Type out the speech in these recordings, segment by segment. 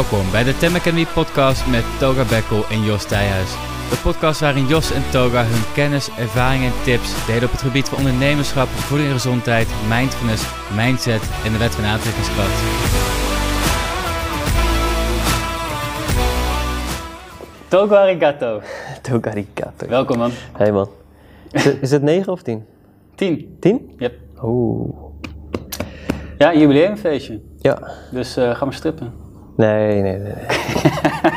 Welkom bij de Tem Academy podcast met Toga Bekkel en Jos Thijhuis. De podcast waarin Jos en Toga hun kennis, ervaringen en tips delen op het gebied van ondernemerschap, voeding en gezondheid, mindfulness, mindset en de wet van aantrekkingskracht. Toga arigato. Togarigato. Welkom man. Hey man. Is het, is het 9 of 10? 10. 10? Yep. Oeh. Ja, jubileumfeestje. Ja. Dus eh, ga maar strippen. Nee, nee, nee. nee.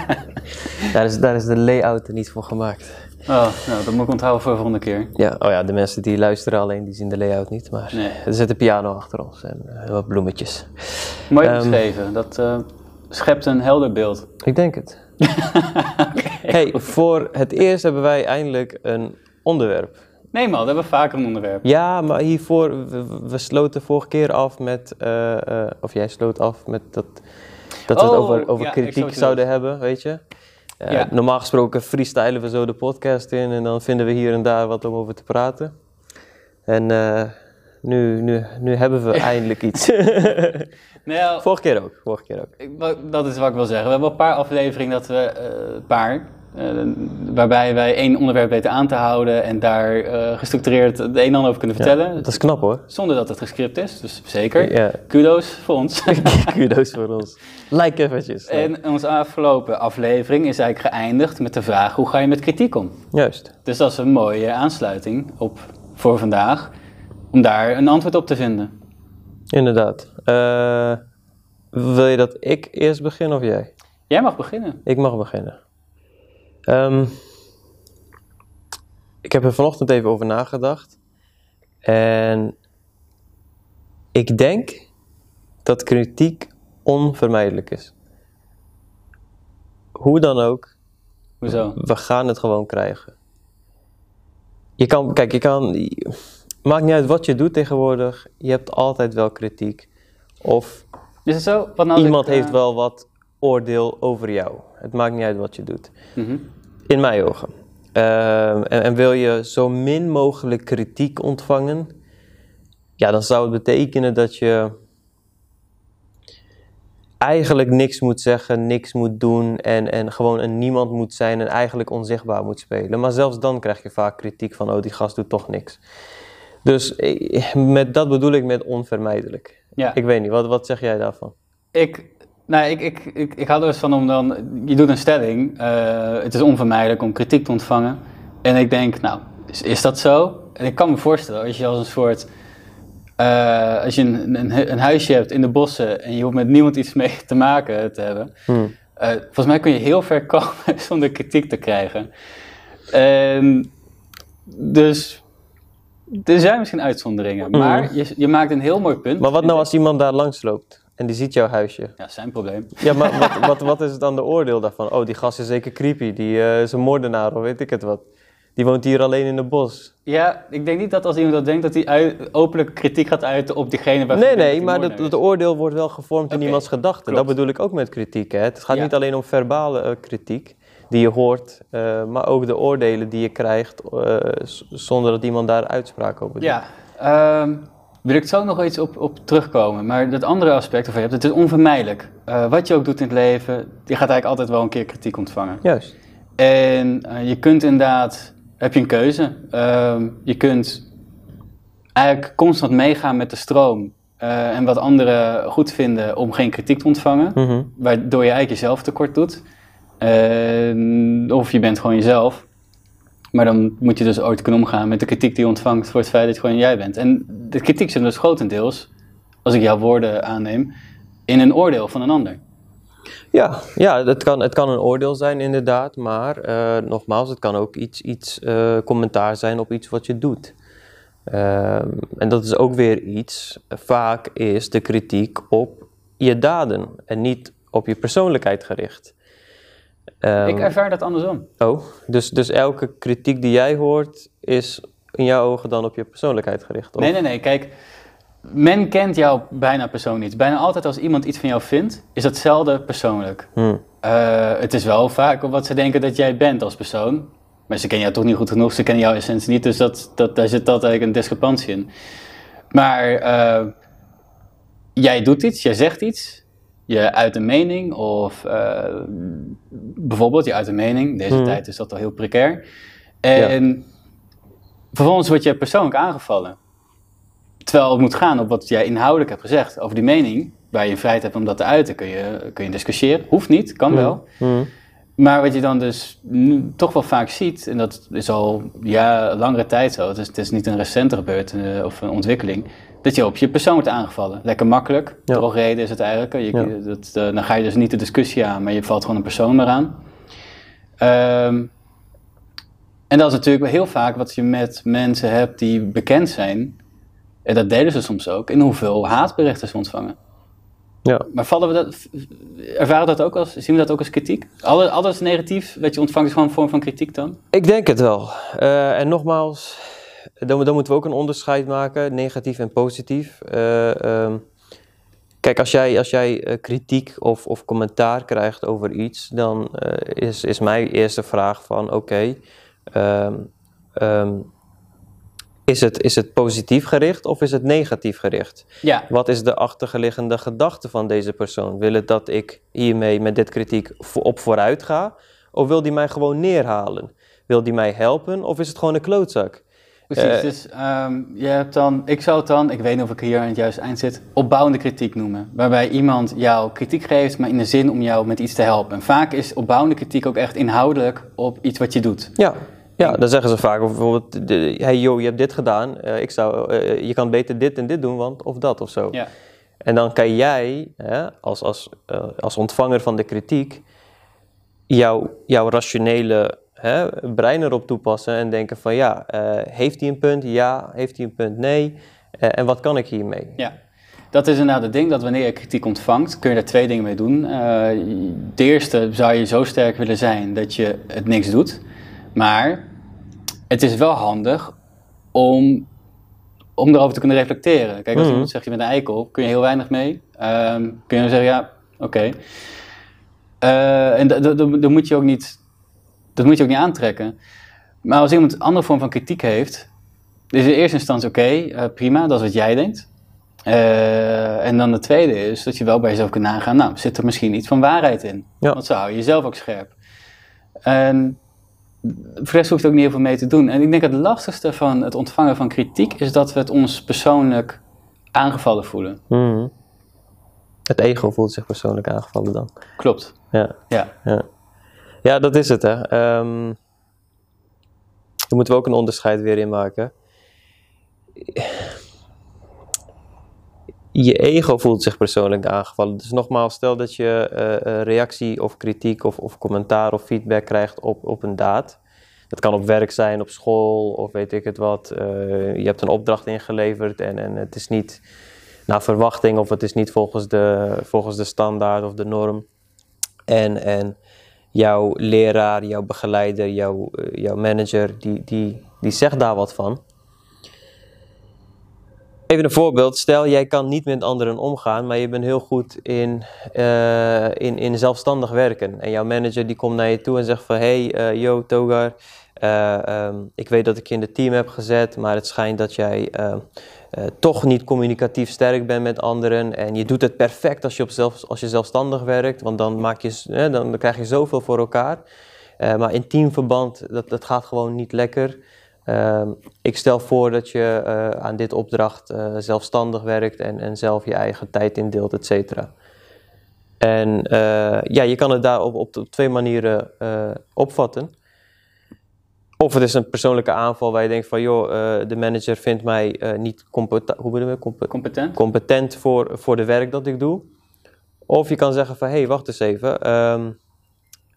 daar, is, daar is de layout er niet voor gemaakt. Oh, nou, dat moet ik onthouden voor de volgende keer. Ja, oh ja, de mensen die luisteren alleen, die zien de layout niet. Maar Nee. er zit een piano achter ons en eh, wat bloemetjes. Mooi Ehm, beschreven. Dat eh, schept een helder beeld. Ik denk het. hey, voor het eerst hebben wij eindelijk een onderwerp. Nee man, we hebben vaker een onderwerp. Ja, maar hiervoor, we, we sloten vorige keer af met, eh, of jij sloot af met dat, dat we het Oh, over, over ja, ik snap kritiek zouden hebben, weet je. Eh, Ja. Normaal gesproken freestylen we zo de podcast in en dan vinden we hier en daar wat om over te praten. En eh, nu, nu, nu hebben we eindelijk iets. Nou vorige keer ook, vorige keer ook. ik- dat is wat ik wil zeggen. We hebben een paar afleveringen dat we, eh, een paar, waarbij wij één onderwerp weten aan te houden en daar eh, gestructureerd het een en ander over kunnen vertellen. Dat is knap hoor. Zonder dat het gescript is, dus zeker. Ja. Kudos voor ons. Kudos voor ons. Like eventjes. en onze afgelopen aflevering is eigenlijk geëindigd met de vraag: hoe ga je met kritiek om? Juist. Dus dat is een mooie aansluiting op voor vandaag, om daar een antwoord op te vinden. Inderdaad. Eh, wil je dat ik eerst begin of jij? Jij mag beginnen. Ik mag beginnen. Ehm, ik heb er vanochtend even over nagedacht. En ik denk dat kritiek onvermijdelijk is. Hoe dan ook, Hoezo? we gaan het gewoon krijgen. Je kan, kijk, je kan, maakt niet uit wat je doet tegenwoordig, je hebt altijd wel kritiek. Of Is het zo? Wat nou iemand ik, eh, heeft wel wat oordeel over jou. Het maakt niet uit wat je doet. mhm. In mijn ogen. Ehm, en, en wil je zo min mogelijk kritiek ontvangen, ja, dan zou het betekenen dat je eigenlijk niks moet zeggen, niks moet doen en, en gewoon een niemand moet zijn en eigenlijk onzichtbaar moet spelen. Maar zelfs dan krijg je vaak kritiek van, oh, die gast doet toch niks. Dus eh, met, dat bedoel ik met onvermijdelijk. Ja. Ik weet niet, wat, wat zeg jij daarvan? Ik, nou, ik, ik, ik, ik hou er eens van om dan, je doet een stelling, eh, het is onvermijdelijk om kritiek te ontvangen. En ik denk, nou, is, is dat zo? En ik kan me voorstellen, als je als een soort, eh, als je een, een, een huisje hebt in de bossen en je hoeft met niemand iets mee te maken te hebben. Hmm. eh, volgens mij kun je heel ver komen zonder kritiek te krijgen. En dus, er zijn misschien uitzonderingen, maar je, je maakt een heel mooi punt. Maar wat nou als iemand daar langs loopt en die ziet jouw huisje? Ja, zijn probleem. Ja, maar wat, wat, wat is dan de oordeel daarvan? Oh, die gast is zeker creepy, die eh, is een moordenaar of weet ik het wat. Die woont hier alleen in het bos. Ja, ik denk niet dat als iemand dat denkt, dat hij openlijk kritiek gaat uiten op diegene waarvan Nee, nee, dat maar het oordeel wordt wel gevormd in iemands gedachten. Dat bedoel ik ook met kritiek. Hè? Het gaat Ja. niet alleen om verbale eh, kritiek die je hoort, eh, maar ook de oordelen die je krijgt zonder dat iemand daar uitspraak over doet. Ja, ehm, wil ik zo nog iets op, op terugkomen. Maar dat andere aspect waarvan je hebt, het is onvermijdelijk. Eh, wat je ook doet in het leven, je gaat eigenlijk altijd wel een keer kritiek ontvangen. Juist. En eh, je kunt inderdaad, heb je een keuze. Ehm, je kunt eigenlijk constant meegaan met de stroom. eh, en wat anderen goed vinden om geen kritiek te ontvangen. Mhm. Waardoor je eigenlijk jezelf tekort doet. Of je bent gewoon jezelf. Maar dan moet je dus ooit kunnen omgaan met de kritiek die je ontvangt voor het feit dat je gewoon jij bent. En de kritiek zit dus grotendeels, als ik jouw woorden aanneem, in een oordeel van een ander. Ja, ja het, kan, het kan een oordeel zijn inderdaad, maar eh, nogmaals, het kan ook iets, iets eh, commentaar zijn op iets wat je doet. Ehm, en dat is ook weer iets, vaak is de kritiek op je daden en niet op je persoonlijkheid gericht. Ehm, ik ervaar dat andersom. oh, dus, dus elke kritiek die jij hoort is in jouw ogen dan op je persoonlijkheid gericht? Of? Nee, nee, nee. Kijk, men kent jou bijna persoonlijk niet. Bijna altijd als iemand iets van jou vindt, is dat zelden persoonlijk. Hm, Eh, het is wel vaak wat ze denken dat jij bent als persoon. Maar ze kennen jou toch niet goed genoeg, ze kennen jouw essentie niet. Dus dat, dat, daar zit altijd een discrepantie in. Maar eh, jij doet iets, jij zegt iets. Je uit een mening of uh, bijvoorbeeld je uit een mening. Deze Mhm. tijd is dat al heel precair. En vervolgens word je persoonlijk aangevallen. Terwijl het moet gaan op wat jij inhoudelijk hebt gezegd over die mening. Waar je vrijheid hebt om dat te uiten, kun je, kun je discussiëren. Hoeft niet, kan wel. Mhm. Maar wat je dan dus nu toch wel vaak ziet, en dat is al ja, langere tijd zo, het is, het is niet een recente gebeurd eh, of een ontwikkeling, dat je op je persoon wordt aangevallen. Lekker makkelijk, Ja. drogreden is het eigenlijk. Je, Ja. dat, eh, dan ga je dus niet de discussie aan, maar je valt gewoon een persoon maar aan. Ehm, en dat is natuurlijk heel vaak wat je met mensen hebt die bekend zijn, en dat delen ze soms ook, in hoeveel haatberichten ze ontvangen. Ja. Maar vallen we dat, ervaren we dat ook als, zien we dat ook als kritiek? Alles, alles negatief wat je ontvangt is gewoon een vorm van kritiek dan? Ik denk het wel. Eh, en nogmaals, dan, dan moeten we ook een onderscheid maken, negatief en positief. Eh, ehm, kijk, als jij, als jij eh, kritiek of, of commentaar krijgt over iets, dan eh, is, is mijn eerste vraag van, oké, ehm, ehm, is, het, is het positief gericht of is het negatief gericht? Ja, Wat is de achterliggende gedachte van deze persoon? Wil het dat ik hiermee met dit kritiek op vooruit ga? Of wil die mij gewoon neerhalen? Wil die mij helpen of is het gewoon een klootzak? Precies. Eh, dus ehm, je hebt dan, ik zou het dan, ik weet niet of ik hier aan het juiste eind zit, opbouwende kritiek noemen. Waarbij iemand jou kritiek geeft, maar in de zin om jou met iets te helpen. En vaak is opbouwende kritiek ook echt inhoudelijk op iets wat je doet. Ja, ja dan zeggen ze vaak of bijvoorbeeld, hey joh, je hebt dit gedaan, eh, ik zou, eh, je kan beter dit en dit doen, want of dat of zo. Ja. En dan kan jij, hè, als, als, als ontvanger van de kritiek, jouw, jouw rationele hè, brein erop toepassen en denken van ja, eh, heeft hij een punt? Ja. Heeft hij een punt? Nee. Eh, en wat kan ik hiermee? Ja, dat is inderdaad het ding, dat wanneer je kritiek ontvangt, kun je daar twee dingen mee doen. Eh de eerste zou je zo sterk willen zijn dat je het niks doet. Maar het is wel handig om, om erover te kunnen reflecteren. Kijk, als Mhm. iemand zegt je bent een eikel, kun je heel weinig mee. Ehm, kun je dan zeggen, ja, oké. Eh, en dat- moet je ook niet, dat moet je ook niet aantrekken. Maar als iemand een andere vorm van kritiek heeft, is in eerste instantie oké, eh, prima, dat is wat jij denkt. Eh, en dan de tweede is dat je wel bij jezelf kunt nagaan, nou, zit er misschien iets van waarheid in? Ja. Want zo hou je jezelf ook scherp. En voor de rest hoeft ook niet heel veel mee te doen. En ik denk dat het lastigste van het ontvangen van kritiek is dat we het ons persoonlijk aangevallen voelen. Mhm. Het ego voelt zich persoonlijk aangevallen dan. Klopt. Ja, Ja. ja. ja dat is het hè. Ehm daar moeten we ook een onderscheid weer in maken. Je ego voelt zich persoonlijk aangevallen. Dus nogmaals, stel dat je eh, reactie of kritiek of, of commentaar of feedback krijgt op, op een daad. Dat kan op werk zijn, op school of weet ik het wat. Eh, je hebt een opdracht ingeleverd en, en het is niet naar verwachting of het is niet volgens de, volgens de standaard of de norm. En, en jouw leraar, jouw begeleider, jouw, eh, jouw manager, die, die, die zegt daar wat van. Even een voorbeeld. Stel, jij kan niet met anderen omgaan, maar je bent heel goed in, eh, in, in zelfstandig werken. En jouw manager die komt naar je toe en zegt van... Hey, eh, yo, Togar, eh, ehm, ik weet dat ik je in het team heb gezet, maar het schijnt dat jij eh, toch niet communicatief sterk bent met anderen. En je doet het perfect als je, op zelf, als je zelfstandig werkt, want dan, maak je, dan, krijg je zoveel voor elkaar. Eh, maar in teamverband, dat, dat gaat gewoon niet lekker. Ehm, ik stel voor dat je eh, aan dit opdracht zelfstandig werkt en, en zelf je eigen tijd indeelt, et cetera. En ja, je kan het daar op, op, op twee manieren opvatten. Of het is een persoonlijke aanval waar je denkt van, joh, eh, de manager vindt mij eh, niet competent, hoe bedoel je, compe- Competent? competent voor, voor de werk dat ik doe. Of je kan zeggen van, hé, hey, wacht eens even. ehm,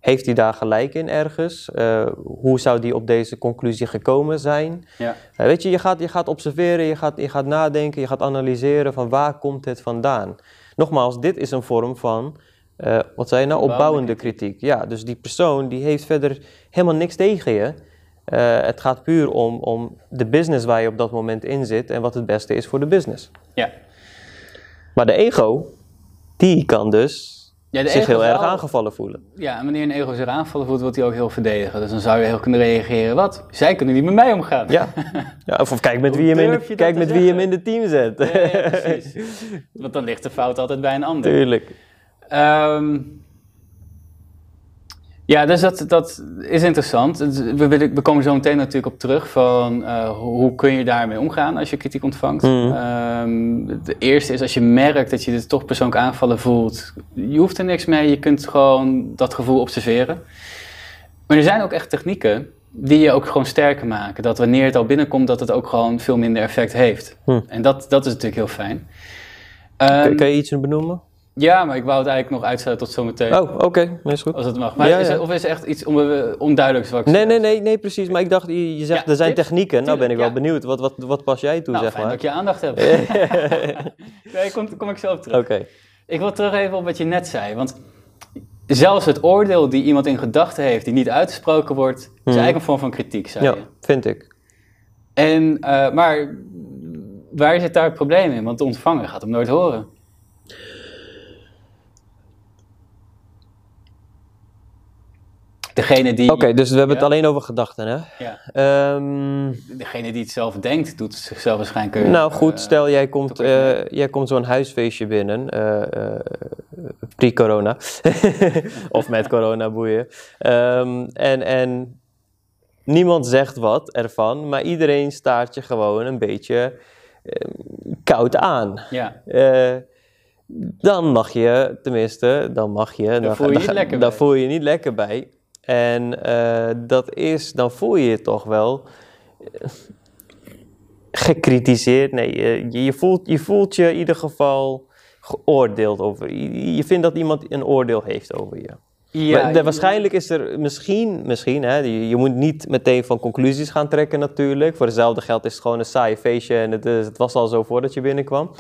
heeft hij daar gelijk in ergens? Eh, hoe zou die op deze conclusie gekomen zijn? Ja. Weet je, je gaat, je gaat observeren, je gaat, je gaat nadenken, je gaat analyseren van waar komt het vandaan. Nogmaals, dit is een vorm van, wat zei je nou, Opbouwende opbouwende kritiek. Ja, dus die persoon die heeft verder helemaal niks tegen je. Eh, het gaat puur om, om de business waar je op dat moment in zit en wat het beste is voor de business. Ja. Maar de ego, die kan dus Ja, de zich heel erg aangevallen voelen. Ja, en wanneer een ego zich aanvallen voelt, wordt hij ook heel verdedigen. Dus dan zou je heel kunnen reageren, wat? Zij kunnen niet met mij omgaan. Ja, ja of, of kijk met wie je hem in, de- kijk met wie je hem in de team zet. Ja, ja, precies. Want dan ligt de fout altijd bij een ander. Tuurlijk. Ehm, ja, dus dat, dat is interessant. We, willen, we komen zo meteen natuurlijk op terug van uh, hoe kun je daarmee omgaan als je kritiek ontvangt. Mhm. Ehm, de eerste is als je merkt dat je dit toch persoonlijk aanvallen voelt. Je hoeft er niks mee, je kunt gewoon dat gevoel observeren. Maar er zijn ook echt technieken die je ook gewoon sterker maken. Dat wanneer het al binnenkomt, dat het ook gewoon veel minder effect heeft. Hm. En dat, dat is natuurlijk heel fijn. Kan, Ehm, kan je iets benoemen? Ja, maar ik wou het eigenlijk nog uitstellen tot zometeen. Oh, oké, is goed. Als het mag. Maar Ja, is ja. het- of is er echt iets on, onduidelijks wat ik Nee, zeg? nee, nee, nee, precies. Maar ik dacht, je, je zegt Ja, er zijn tips? technieken. Nou ben ik wel benieuwd. Wat, wat, wat pas jij toe, Nou, zeg fijn maar? dat je aandacht hebt. nee, kom, kom ik zo op terug. Oké. Ik wil terug even op wat je net zei. Want zelfs het oordeel die iemand in gedachten heeft, die niet uitgesproken wordt, is eigenlijk een vorm van kritiek, zei Hmm. Ja, je. vind ik. En, eh, maar waar zit daar het probleem in? Want de ontvanger gaat hem nooit horen. Degene die, Oké, dus we hebben Ja. het alleen over gedachten, hè? ja, Ehm, degene die het zelf denkt, doet het zichzelf waarschijnlijk... nou goed, eh, stel jij komt, eh, jij komt zo'n huisfeestje binnen, eh, eh, pre-corona, of met corona boeien, Ehm, en, en niemand zegt wat ervan, maar iedereen staart je gewoon een beetje eh, koud aan. Ja, Eh, dan mag je, tenminste, dan mag je. Dan, voel je dan niet lekker dan voel je je niet lekker bij. En eh, dat is, dan voel je je toch wel eh, gecritiseerd. Nee, je, je, voelt, je voelt je in ieder geval geoordeeld over. Je, je vindt dat iemand een oordeel heeft over je. ja de- waarschijnlijk is er misschien, misschien hè, je, je moet niet meteen van conclusies gaan trekken natuurlijk. Voor hetzelfde geld is het gewoon een saai feestje en het, het was al zo voordat je binnenkwam.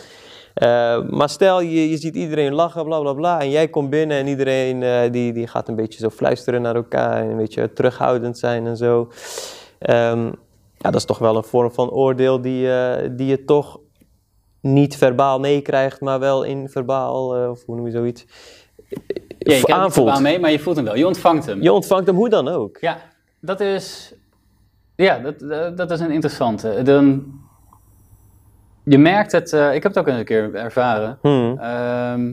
Eh, maar stel, je, je ziet iedereen lachen, bla bla bla, en jij komt binnen en iedereen eh, die, die gaat een beetje zo fluisteren naar elkaar en een beetje terughoudend zijn en zo. Ehm, ja, dat is toch wel een vorm van oordeel die, eh, die je toch niet verbaal meekrijgt, maar wel in verbaal, of hoe noem je zoiets, ja, je aanvoelt. verbaal mee, maar je voelt hem wel. Je ontvangt hem. Je ontvangt hem hoe dan ook. Ja, dat is, ja, dat, dat, dat is een interessante. Dan, je merkt het, eh, ik heb het ook een keer ervaren. Hmm. Ehm,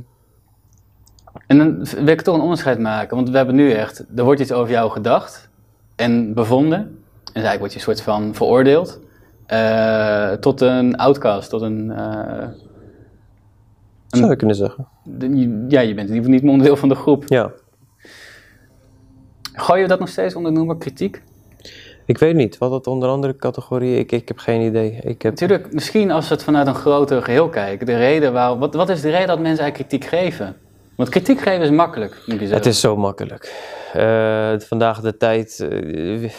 en dan wil ik toch een onderscheid maken, want we hebben nu echt, er wordt iets over jou gedacht en bevonden. En eigenlijk word je een soort van veroordeeld eh, tot een outcast, tot een, eh, Zou je kunnen zeggen. de- ja, je bent in ieder geval niet meer onderdeel van de groep. Ja. Gooi je dat nog steeds onder de noemer kritiek? Ik weet niet, wat dat onder andere categorieën, ik, ik heb geen idee. Ik heb, Natuurlijk, misschien als we het vanuit een groter geheel kijken, de reden waar, wat, wat is de reden dat mensen eigenlijk kritiek geven? Want kritiek geven is makkelijk, moet je zeggen. het is zo makkelijk. Eh, vandaag de tijd, eh,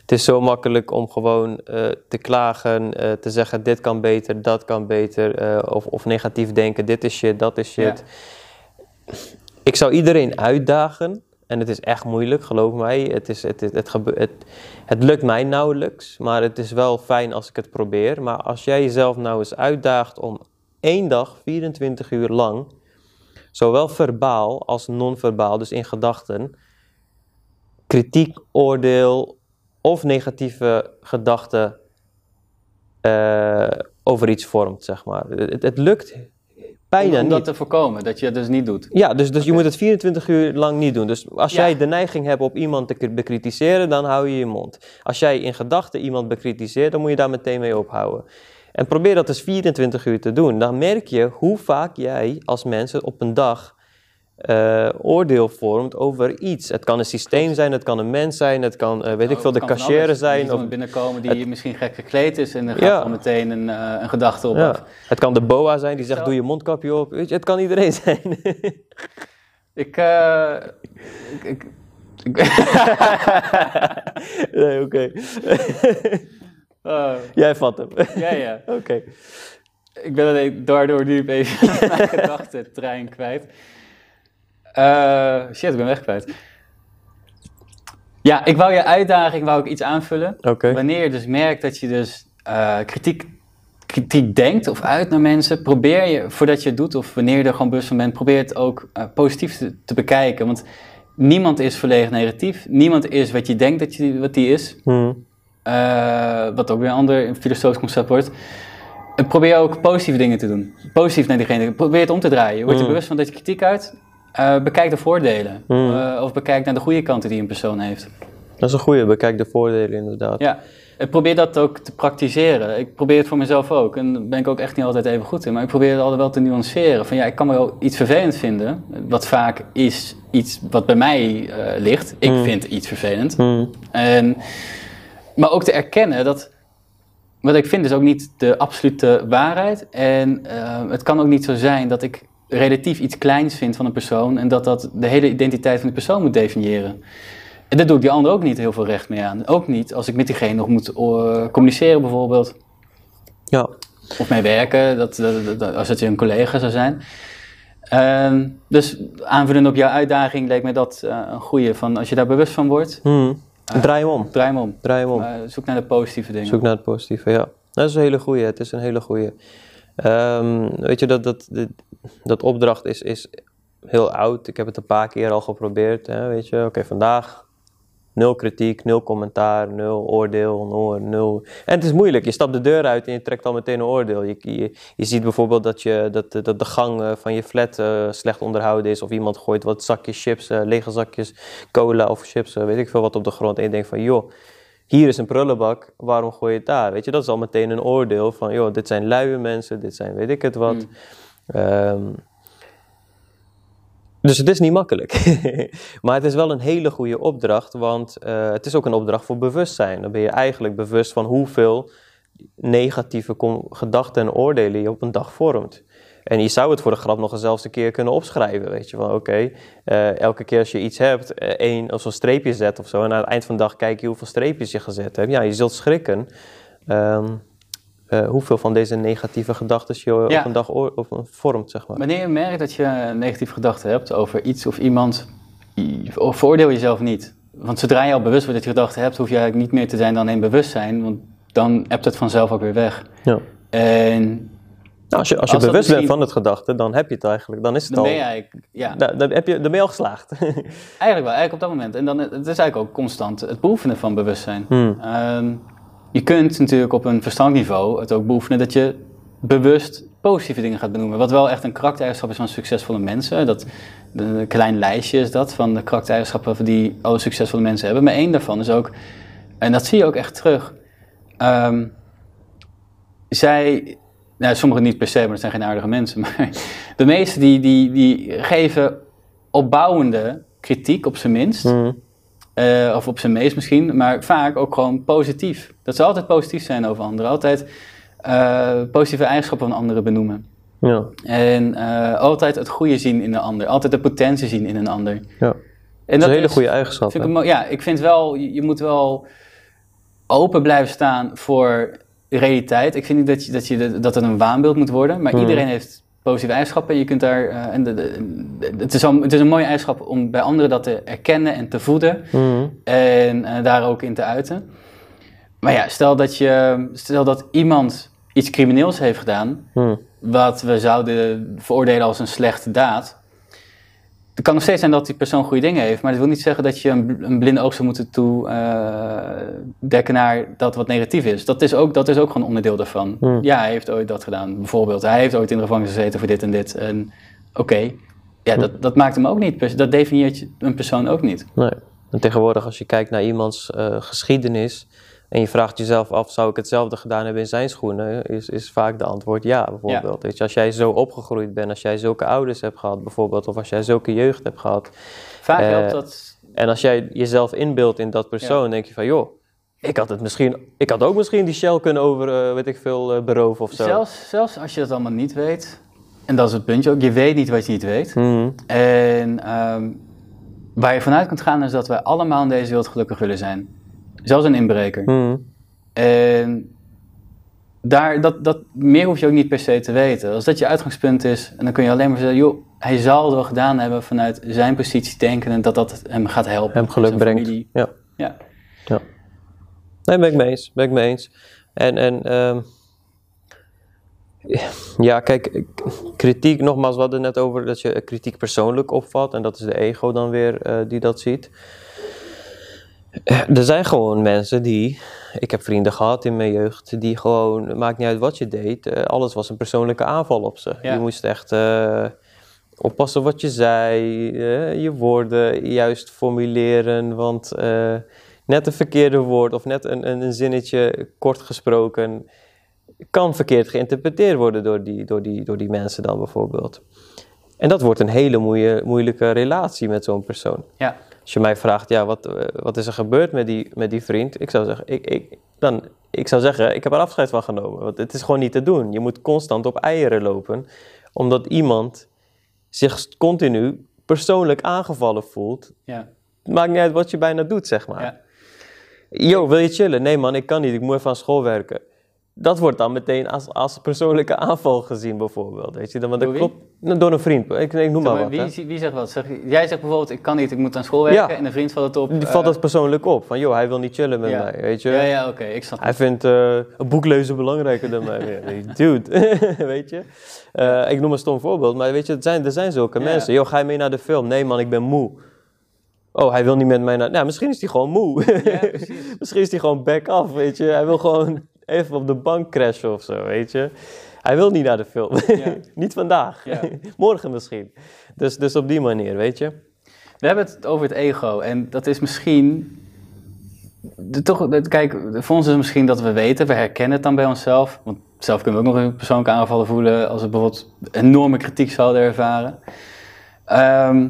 het is zo makkelijk om gewoon eh, te klagen, te zeggen dit kan beter, dat kan beter, of, of negatief denken, dit is shit, dat is shit. Ik zou iedereen uitdagen, en het is echt moeilijk, geloof mij. Het, is, het, het, het, het, lukt mij nauwelijks, maar het is wel fijn als ik het probeer. Maar als jij jezelf nou eens uitdaagt om één dag, 24 uur lang, zowel verbaal als non-verbaal, dus in gedachten, kritiek, oordeel of negatieve gedachten eh, over iets vormt, zeg maar. Het lukt bijna om, om niet. dat te voorkomen, dat je het dus niet doet. Ja, dus, dus je moet het 24 uur lang niet doen. Dus als Ja. jij de neiging hebt op iemand te bekritiseren, dan hou je je mond. Als jij in gedachten iemand bekritiseert, dan moet je daar meteen mee ophouden. En probeer dat dus 24 uur te doen. Dan merk je hoe vaak jij als mens op een dag eh, oordeel vormt over iets. Het kan een systeem zijn, het kan een mens zijn, het kan, eh, weet ik veel, de Het cashier zijn. Of, binnenkomen die misschien gek gekleed is en dan gaat Ja. al meteen een, eh, een gedachte op ja. af. Het kan de boa zijn die zegt, Zo. doe je mondkapje op. Weet je, het kan iedereen zijn. Ik, ik, ik, nee, oké. oh, jij vat hem. ja, ja. oké. Ik ben alleen daardoor nu even mijn gedachtentrein kwijt. Eh, shit, ik ben weg kwijt. Ja, ik wou je uitdaging, wou ik iets aanvullen. Wanneer je dus merkt dat je dus eh, kritiek, kritiek denkt of uit naar mensen, probeer je, voordat je het doet of wanneer je er gewoon bewust van bent, probeer het ook eh, positief te, te bekijken. Want niemand is volledig negatief. Niemand is wat je denkt dat je, wat die is. Hmm. Wat ook weer een ander filosofisch concept wordt. En probeer ook positieve dingen te doen. Positief naar diegene. Probeer het om te draaien. Word je Mm. bewust van dat je kritiek uit. Eh, bekijk de voordelen. Mm. Eh, of bekijk naar de goede kanten die een persoon heeft. Dat is een goede, bekijk de voordelen inderdaad. Ja. Ik probeer dat ook te praktiseren. Ik probeer het voor mezelf ook. En daar ben ik ook echt niet altijd even goed in. Maar ik probeer het altijd wel te nuanceren. Van ja, ik kan wel iets vervelend vinden. Wat vaak is iets wat bij mij eh, ligt. Ik Mm. vind iets vervelend. Hmm. En, maar ook te erkennen dat wat ik vind is ook niet de absolute waarheid. En het kan ook niet zo zijn dat ik relatief iets kleins vind van een persoon en dat dat de hele identiteit van die persoon moet definiëren. En daar doe ik die ander ook niet heel veel recht mee aan. Ook niet als ik met diegene nog moet eh, communiceren bijvoorbeeld. Ja. Of mee werken, dat, dat, dat- als het je een collega zou zijn. Ehm, dus aanvullend op jouw uitdaging leek mij dat eh, een goede. Van als je daar bewust van wordt, Hmm. Draai hem om. draai hem om. Draai hem om. Eh, zoek naar de positieve dingen. Zoek naar het positieve, ja. Dat is een hele goeie, het is een hele goeie. Ehm, weet je, dat, dat, dat, opdracht is, is heel oud. Ik heb het een paar keer al geprobeerd, hè, weet je. Oké, vandaag nul kritiek, nul commentaar, nul oordeel, nul, nul... En het is moeilijk, je stapt de deur uit en je trekt al meteen een oordeel. Je, je, je ziet bijvoorbeeld dat, je, dat, dat de gang eh, van je flat eh, slecht onderhouden is... of iemand gooit wat zakjes chips, eh, lege zakjes cola of chips, weet ik veel wat op de grond. En je denkt van, joh hier is een prullenbak, waarom gooi je het daar? Weet je, dat is al meteen een oordeel van, joh, dit zijn luie mensen, dit zijn weet ik het wat. Mm. Ehm, dus het is niet makkelijk. maar het is wel een hele goede opdracht, want eh, het is ook een opdracht voor bewustzijn. Dan ben je eigenlijk bewust van hoeveel negatieve gedachten en oordelen je op een dag vormt. En je zou het voor de grap nog eens een keer kunnen opschrijven. Weet je, van oké, eh, elke keer als je iets hebt, eh, één of zo'n streepje zet of zo. En aan het eind van de dag kijk je hoeveel streepjes je gezet hebt. Ja, je zult schrikken. ehm, eh, hoeveel van deze negatieve gedachten je Ja. op een dag oor- op een vormt, zeg maar. Wanneer je merkt dat je negatieve gedachten hebt over iets of iemand, veroordeel jezelf niet. Want zodra je al bewust wordt dat je gedachten hebt, hoef je eigenlijk niet meer te zijn dan een bewustzijn. Want dan hebt het vanzelf ook weer weg. Ja. En Nou, als je, als je Als bewust bent van het gedachte, dan heb je het eigenlijk. Dan is het dan al. ben je eigenlijk, ja, Da- dan, heb je, dan ben je al geslaagd. eigenlijk wel, eigenlijk op dat moment. En dan, het is eigenlijk ook constant het beoefenen van bewustzijn. Hmm. Ehm, je kunt natuurlijk op een verstandelijk niveau het ook beoefenen dat je bewust positieve dingen gaat benoemen. Wat wel echt een karaktereigenschap is van succesvolle mensen. Dat, een klein lijstje is dat van de karaktereigenschappen die alle succesvolle mensen hebben. Maar één daarvan is ook, en dat zie je ook echt terug. ehm, zij, nou, sommigen niet per se, maar dat zijn geen aardige mensen. Maar de meesten die, die, die geven opbouwende kritiek op zijn minst. Hmm. Eh, of op zijn meest misschien, maar vaak ook gewoon positief. Dat ze altijd positief zijn over anderen. Altijd eh, positieve eigenschappen van anderen benoemen. Ja. En eh, altijd het goede zien in een ander. Altijd de potentie zien in een ander. ja. En Dat is een hele goede eigenschap. Vind ik ja, ik vind wel, je, je moet wel open blijven staan voor realiteit. Ik vind niet dat, je, dat, je, de- dat het een waanbeeld moet worden, maar Hmm. iedereen heeft positieve eigenschappen en je kunt daar, eh, en de, het, is al, het is een mooie eigenschap om bij anderen dat te erkennen en te voeden Hmm. en eh, daar ook in te uiten. Maar ja, stel dat, je, stel dat iemand iets crimineels heeft gedaan, Hmm. wat we zouden veroordelen als een slechte daad. Het kan nog steeds zijn dat die persoon goede dingen heeft, maar dat wil niet zeggen dat je een, een blinde oog zou moeten toedekken naar dat wat negatief is. Dat is, ook, dat is ook gewoon onderdeel daarvan. Hmm. Ja, hij heeft ooit dat gedaan. Bijvoorbeeld, hij heeft ooit in de gevangenis gezeten voor dit en dit. En oké, ja, dat, dat maakt hem ook niet. Dat definieert je- een persoon ook niet. Nee. En tegenwoordig, als je kijkt naar iemands eh, geschiedenis en je vraagt jezelf af, zou ik hetzelfde gedaan hebben in zijn schoenen? Is, is vaak de antwoord ja, bijvoorbeeld. Weet je, als jij zo opgegroeid bent, als jij zulke ouders hebt gehad, bijvoorbeeld, of als jij zulke jeugd hebt gehad, Vaak Eh, helpt dat. en als jij jezelf inbeeldt in dat persoon, denk je van, joh, ik had het misschien, ik had ook misschien die Shell kunnen over, eh, weet ik veel, eh, beroven of zo. Zelfs, zelfs als je dat allemaal niet weet, en dat is het puntje ook, je weet niet wat je niet weet. Mhm. En ehm, waar je vanuit kunt gaan is dat wij allemaal in deze wereld gelukkig willen zijn. Zelfs een inbreker. Mhm. En daar, dat, dat, meer hoef je ook niet per se te weten. Als dat je uitgangspunt is, en dan kun je alleen maar zeggen, joh, hij zal het wel gedaan hebben vanuit zijn positie denken en dat dat hem gaat helpen. Hem geluk brengt. Ja. Ja. Ja. Nee, ben ik mee eens. Ben ik mee eens. En, en ehm, ja, kijk, kritiek, nogmaals, we hadden net over dat je kritiek persoonlijk opvat. En dat is de ego dan weer eh, die dat ziet. Eh, Er zijn gewoon mensen die ik heb vrienden gehad in mijn jeugd die gewoon, maakt niet uit wat je deed, eh, alles was een persoonlijke aanval op ze. Ja. Je moest echt eh, oppassen wat je zei, je woorden juist formuleren, want net een verkeerde woord of net een, een, een zinnetje kort gesproken kan verkeerd geïnterpreteerd worden door die, door, die, door die mensen dan bijvoorbeeld. En dat wordt een hele moeie, moeilijke relatie met zo'n persoon. Ja. Als je mij vraagt, ja, wat, eh, wat is er gebeurd met die, met die vriend? Ik zou, zeggen, ik, ik, dan, ik zou zeggen, ik heb er afscheid van genomen. Want het is gewoon niet te doen. Je moet constant op eieren lopen. Omdat iemand zich continu persoonlijk aangevallen voelt. Ja. Maakt niet uit wat je bijna doet, zeg maar. Ja. Yo, wil je chillen? Nee man, ik kan niet. Ik moet even aan school werken. Dat wordt dan meteen als, als persoonlijke aanval gezien bijvoorbeeld. Weet je? Dan, want dat klopt, door een vriend. Ik, ik noem maar maar, wat. wie, wie zegt wat? Zeg, jij zegt bijvoorbeeld, ik kan niet, ik moet aan school werken. Ja. En een vriend valt het op. Die eh, valt het persoonlijk op. Van, joh, hij wil niet chillen met ja. mij, weet je. Ja, ja, oké, ik snap Hij het. vindt eh, een boek lezen belangrijker dan mij. Dude, weet je. Eh, ik noem een stom voorbeeld, maar weet je, er zijn, er zijn zulke Ja. mensen. Joh, ga je mee naar de film? Nee man, ik ben moe. Oh, hij wil niet met mij naar... Nou, misschien is hij gewoon moe. Ja, precies. misschien is hij gewoon back off, weet je. Hij wil gewoon even op de bank crashen of zo, weet je. Hij wil niet naar de film. Ja. niet vandaag. Ja. Morgen misschien. Dus, dus op die manier, weet je. We hebben het over het ego en dat is misschien. De, toch, de- kijk, voor ons is het misschien dat we weten, we herkennen het dan bij onszelf. Want zelf kunnen we ook nog een persoonlijke aanvallen voelen als we bijvoorbeeld enorme kritiek zouden ervaren. Ehm,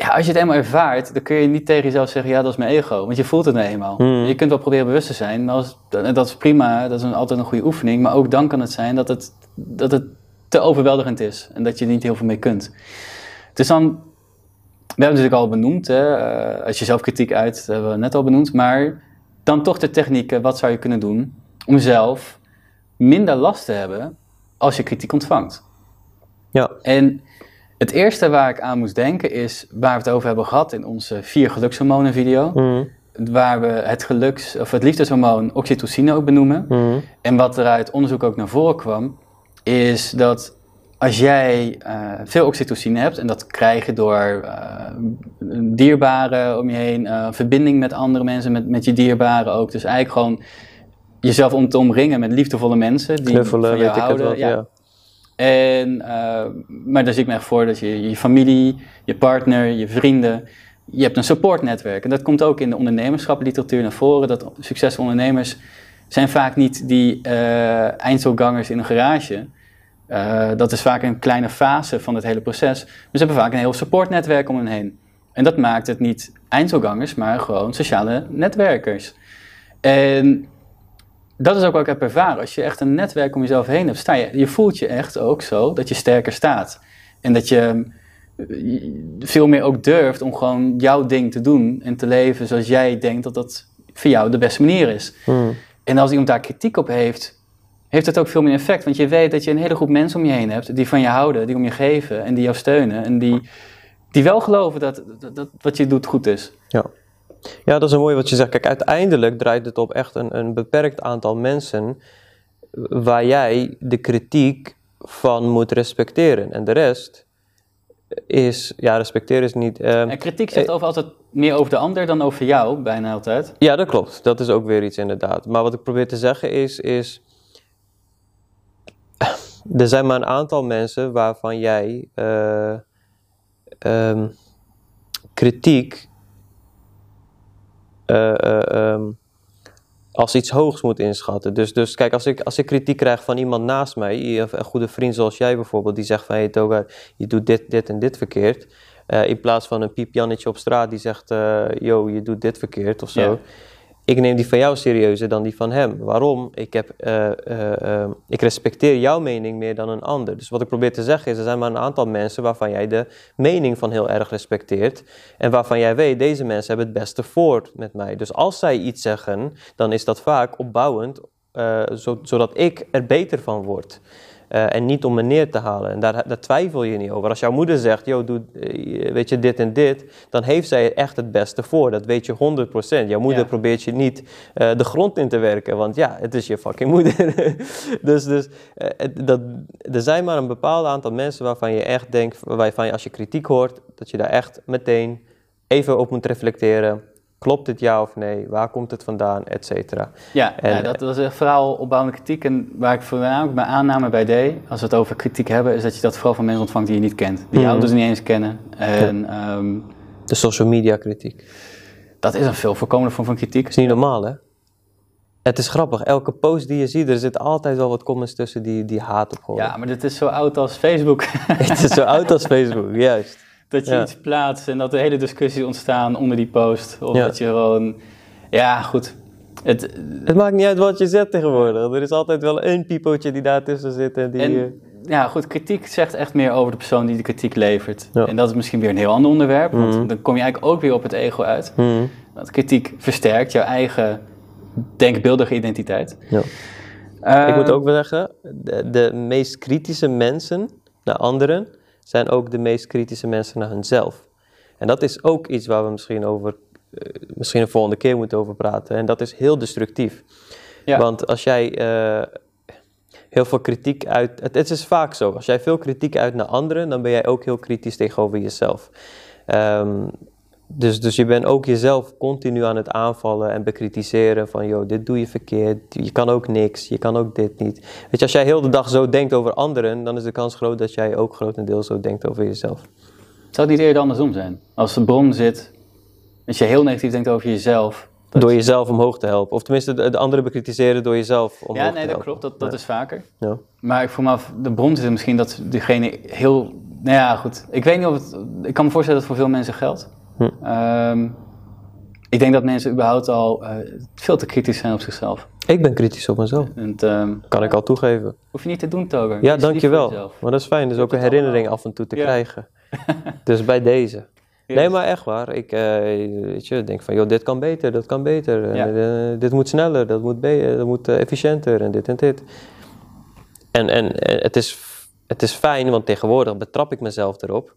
ja, als je het eenmaal ervaart, dan kun je niet tegen jezelf zeggen, ja, dat is mijn ego. Want je voelt het nou eenmaal. Hmm. Je kunt wel proberen bewust te zijn, maar als, en dat is prima, dat is een, altijd een goede oefening. Maar ook dan kan het zijn dat het, dat het te overweldigend is en dat je er niet heel veel mee kunt. Dus dan we hebben het natuurlijk al benoemd, hè? eh, als je zelf kritiek uit, dat hebben we net al benoemd. Maar dan toch de technieken, wat zou je kunnen doen om zelf minder last te hebben als je kritiek ontvangt? Ja. En het eerste waar ik aan moest denken is waar we het over hebben gehad in onze vier gelukshormonen video. Mhm. Waar we het geluks, of het liefdeshormoon oxytocine ook benoemen. Mhm. En wat er uit onderzoek ook naar voren kwam, is dat als jij eh, veel oxytocine hebt, en dat krijg je door eh, dierbaren om je heen, eh, verbinding met andere mensen, met, met je dierbaren ook. Dus eigenlijk gewoon jezelf om te omringen met liefdevolle mensen die Knuffelen, van weet jou ik het houden. ja. En, eh, maar daar zie ik me echt voor dat je je familie, je partner, je vrienden, je hebt een supportnetwerk. En dat komt ook in de ondernemerschapliteratuur naar voren, dat succesvolle ondernemers zijn vaak niet die eh eindselgangers in een garage. Eh, dat is vaak een kleine fase van het hele proces. Maar ze hebben vaak een heel supportnetwerk om hen heen. En dat maakt het niet eindselgangers, maar gewoon sociale netwerkers. En dat is ook wat ik heb ervaren. Als je echt een netwerk om jezelf heen hebt, sta je, je voelt je echt ook zo dat je sterker staat. En dat je eh, veel meer ook durft om gewoon jouw ding te doen en te leven zoals jij denkt dat dat voor jou de beste manier is. Mhm. En als iemand daar kritiek op heeft, heeft het ook veel meer effect. Want je weet dat je een hele groep mensen om je heen hebt die van je houden, die om je geven en die jou steunen. En die, die wel geloven dat, dat, dat wat je doet goed is. Ja. Ja, dat is een mooi wat je zegt. Kijk, uiteindelijk draait het op echt een, een beperkt aantal mensen waar jij de kritiek van moet respecteren. En de rest is, ja, respecteren is niet. ehm, En kritiek zegt over altijd meer over de ander dan over jou, bijna altijd. Ja, dat klopt. Dat is ook weer iets inderdaad. Maar wat ik probeer te zeggen is, is er zijn maar een aantal mensen waarvan jij eh, ehm, kritiek eh, eh, ehm, als iets hoogs moet inschatten. Dus, dus kijk, als ik, als ik kritiek krijg van iemand naast mij, een goede vriend zoals jij bijvoorbeeld, die zegt van, Toga, je doet dit, dit en dit verkeerd. Eh, in plaats van een piepjannetje op straat die zegt, yo, je doet dit verkeerd of zo. Ik neem die van jou serieuzer dan die van hem. Waarom? Ik, heb, eh, eh, eh, ik respecteer jouw mening meer dan een ander. Dus wat ik probeer te zeggen is, er zijn maar een aantal mensen waarvan jij de mening van heel erg respecteert. En waarvan jij weet, deze mensen hebben het beste voor met mij. Dus als zij iets zeggen, dan is dat vaak opbouwend, eh, zo- zodat ik er beter van word. Eh, en niet om me neer te halen. En daar, daar twijfel je niet over. Als jouw moeder zegt, yo, doe, eh, weet je, dit en dit, dan heeft zij echt het beste voor. Dat weet je 100%. Jouw moeder Ja. probeert je niet eh, de grond in te werken, want ja, het is je fucking moeder. dus dus dat, er zijn maar een bepaald aantal mensen waarvan je echt denkt, waarvan je als je kritiek hoort, dat je daar echt meteen even op moet reflecteren. Klopt dit ja of nee? Waar komt het vandaan? Et cetera. Ja, En- ja, dat, dat echt vooral opbouwende kritiek. En waar ik voornamelijk mijn aanname bij deed, als we het over kritiek hebben, is dat je dat vooral van mensen ontvangt die je niet kent. Die je Mhm. ouders niet eens kennen. En ehm, De social media kritiek. dat is een veel voorkomende vorm van kritiek. is niet normaal, hè? Het is grappig. Elke post die je ziet, er zit altijd wel wat comments tussen die, die haat op. Ja, maar dit is zo oud als Facebook. Het is zo oud als Facebook, juist. Dat je Ja. iets plaatst en dat er hele discussies ontstaan onder die post. Of Ja. dat je gewoon... Ja, goed. Het, Het maakt niet uit wat je zet tegenwoordig. Er is altijd wel een pipootje die daartussen zit en die... eh, ja, goed, kritiek zegt echt meer over de persoon die de kritiek levert. Ja. En dat is misschien weer een heel ander onderwerp, want Mhm. dan kom je eigenlijk ook weer op het ego uit. hmm, Want kritiek versterkt jouw eigen denkbeeldige identiteit. ja. Eh, Ik moet ook wel zeggen, de, de meest kritische mensen naar anderen zijn ook de meest kritische mensen naar hunzelf. En dat is ook iets waar we misschien over, eh, misschien een volgende keer moeten over praten. En dat is heel destructief. Ja. Want als jij eh, heel veel kritiek uit. Het, het is vaak zo. Als jij veel kritiek uit naar anderen, dan ben jij ook heel kritisch tegenover jezelf. Ehm, dus, dus je bent ook jezelf continu aan het aanvallen en bekritiseren van, joh, dit doe je verkeerd, je kan ook niks, je kan ook dit niet. Weet je, als jij heel de dag zo denkt over anderen, dan is de kans groot dat jij ook grotendeels zo denkt over jezelf. Zou het niet eerder andersom zijn? Als de bron zit, als je heel negatief denkt over jezelf. dat- Door jezelf omhoog te helpen. Of tenminste, de, de anderen bekritiseren door jezelf omhoog Ja, nee, dat klopt. Dat, dat Ja. is vaker. Ja. Maar ik voel me af, de bron zit misschien dat diegene heel... Nou ja, goed. Ik weet niet of het... Ik kan me voorstellen dat het voor veel mensen geldt. Hm. Ehm, ik denk dat mensen überhaupt al eh, veel te kritisch zijn op zichzelf. Ik ben kritisch op mezelf. En ehm, Kan ik al toegeven. hoef je niet te doen, Toger. Ja, Wees lief dankjewel. Maar dat is fijn. Dus ook een herinnering af en toe te Ja. krijgen. dus bij deze. Nee, maar echt waar. Ik eh, weet je, denk van, joh, dit kan beter, dat kan beter. Ja. eh, dit moet sneller, dat moet, dat moet efficiënter en dit en dit. En, en het, is, het is fijn, want tegenwoordig betrap ik mezelf erop.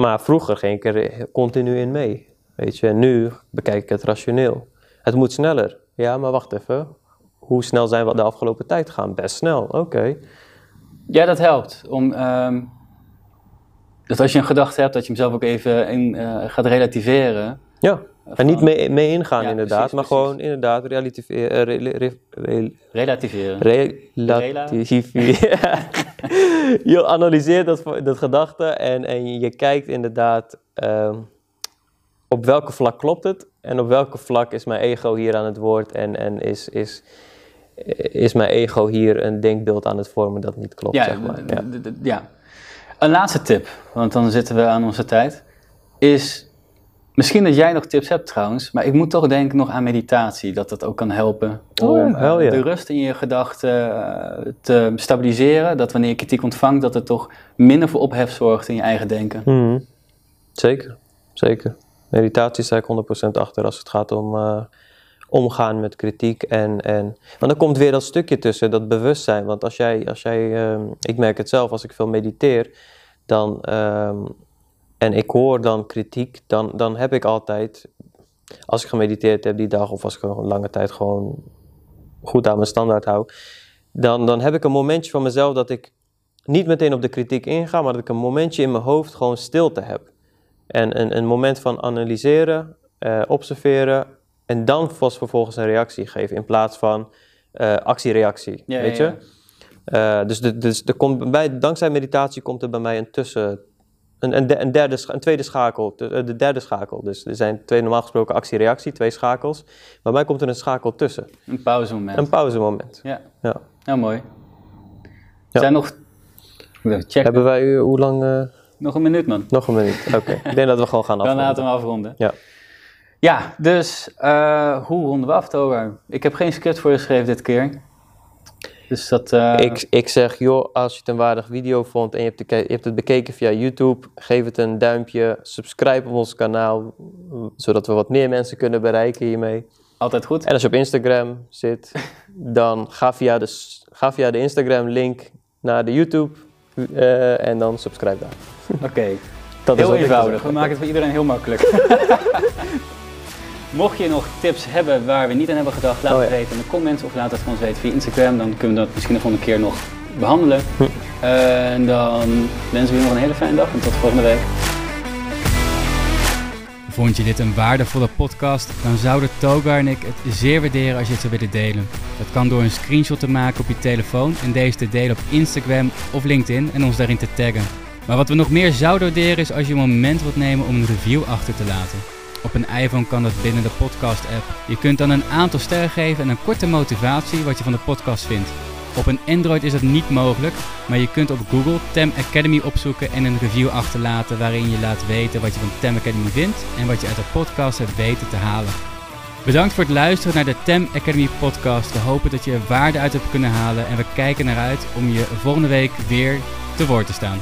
Maar vroeger ging ik er continu in mee. Weet je, nu bekijk ik het rationeel. Het moet sneller. Ja, maar wacht even. Hoe snel zijn we de afgelopen tijd gegaan? Best snel, oké. Ja, dat helpt. Om, ehm, dat als je een gedachte hebt, dat je hem zelf ook even eh, gaat relativeren. Ja, en niet mee, mee ingaan Ja, inderdaad, precies, maar precies. gewoon inderdaad relativeren. eh, re- re- re- Relativeren. relativeren. je analyseert dat, dat gedachte en, en je kijkt inderdaad ehm, op welke vlak klopt het en op welke vlak is mijn ego hier aan het woord en, en is, is, is mijn ego hier een denkbeeld aan het vormen dat niet klopt. ja, zeg maar. Ja. ja. Een laatste tip, want dan zitten we aan onze tijd, is misschien dat jij nog tips hebt trouwens, maar ik moet toch denken nog aan meditatie, dat dat ook kan helpen Oh om hell eh, de rust in je gedachten eh, te stabiliseren, dat wanneer je kritiek ontvangt, dat het toch minder voor ophef zorgt in je eigen denken. Mhm. Zeker, zeker. Meditatie sta ik 100% achter als het gaat om eh, omgaan met kritiek. En, en, want dan komt weer dat stukje tussen, dat bewustzijn. Want als jij, als jij ehm, ik merk het zelf, als ik veel mediteer, dan, ehm, en ik hoor dan kritiek, dan, dan heb ik altijd, als ik gemediteerd heb die dag, of als ik een lange tijd gewoon goed aan mijn standaard hou, dan, dan heb ik een momentje van mezelf dat ik niet meteen op de kritiek inga, maar dat ik een momentje in mijn hoofd gewoon stilte heb. En een, een moment van analyseren, eh, observeren en dan pas vervolgens een reactie geven in plaats van eh, actie-reactie. Ja, weet ja, je? Eh, dus de, dus er komt bij, dankzij meditatie komt er bij mij een tussen. Een, een, de- een, derde, scha- een tweede schakel, de, eh, de derde schakel. Dus er zijn twee normaal gesproken actie-reactie, twee schakels. Bij mij komt er een schakel tussen. Een pauzemoment. Een pauzemoment. Ja, Ja. nou mooi. Er Ja. zijn nog, checken, Hebben wij, eh, hoe lang? eh, nog een minuut man. nog een minuut. Oké. Ik denk dat we gewoon gaan Dan afronden. laten we afronden. Ja. Ja, dus eh, hoe ronden we af, Togar? Ik heb geen script voor je geschreven dit keer. Dus dat... eh, Ik, ik zeg, joh, als je het een waardig video vond en je hebt, je hebt het bekeken via YouTube, geef het een duimpje, subscribe op ons kanaal, zodat we wat meer mensen kunnen bereiken hiermee. Altijd goed. En als je op Instagram zit, dan ga via de, ga via de Instagram-link naar de YouTube eh, en dan subscribe daar. Oké, Dat is heel eenvoudig. We maken het voor iedereen heel makkelijk. Mocht je nog tips hebben waar we niet aan hebben gedacht, laat Oh, het weten in de comments of laat het van ons weten via Instagram. Dan kunnen we dat misschien de volgende keer nog behandelen. Hm. En dan wensen we je nog een hele fijne dag en tot volgende week. Vond je dit een waardevolle podcast? Dan zouden Togar en ik het zeer waarderen als je het zou willen delen. Dat kan door een screenshot te maken op je telefoon en deze te delen op Instagram of LinkedIn en ons daarin te taggen. Maar wat we nog meer zouden waarderen is als je een moment wilt nemen om een review achter te laten. Op een iPhone kan dat binnen de podcast-app. Je kunt dan een aantal sterren geven en een korte motivatie wat je van de podcast vindt. Op een Android is dat niet mogelijk, maar je kunt op Google Tem Academy opzoeken en een review achterlaten waarin je laat weten wat je van Tem Academy vindt en wat je uit de podcast hebt weten te halen. Bedankt voor het luisteren naar de Tem Academy podcast. We hopen dat je er waarde uit hebt kunnen halen en we kijken naar uit om je volgende week weer te woord te staan.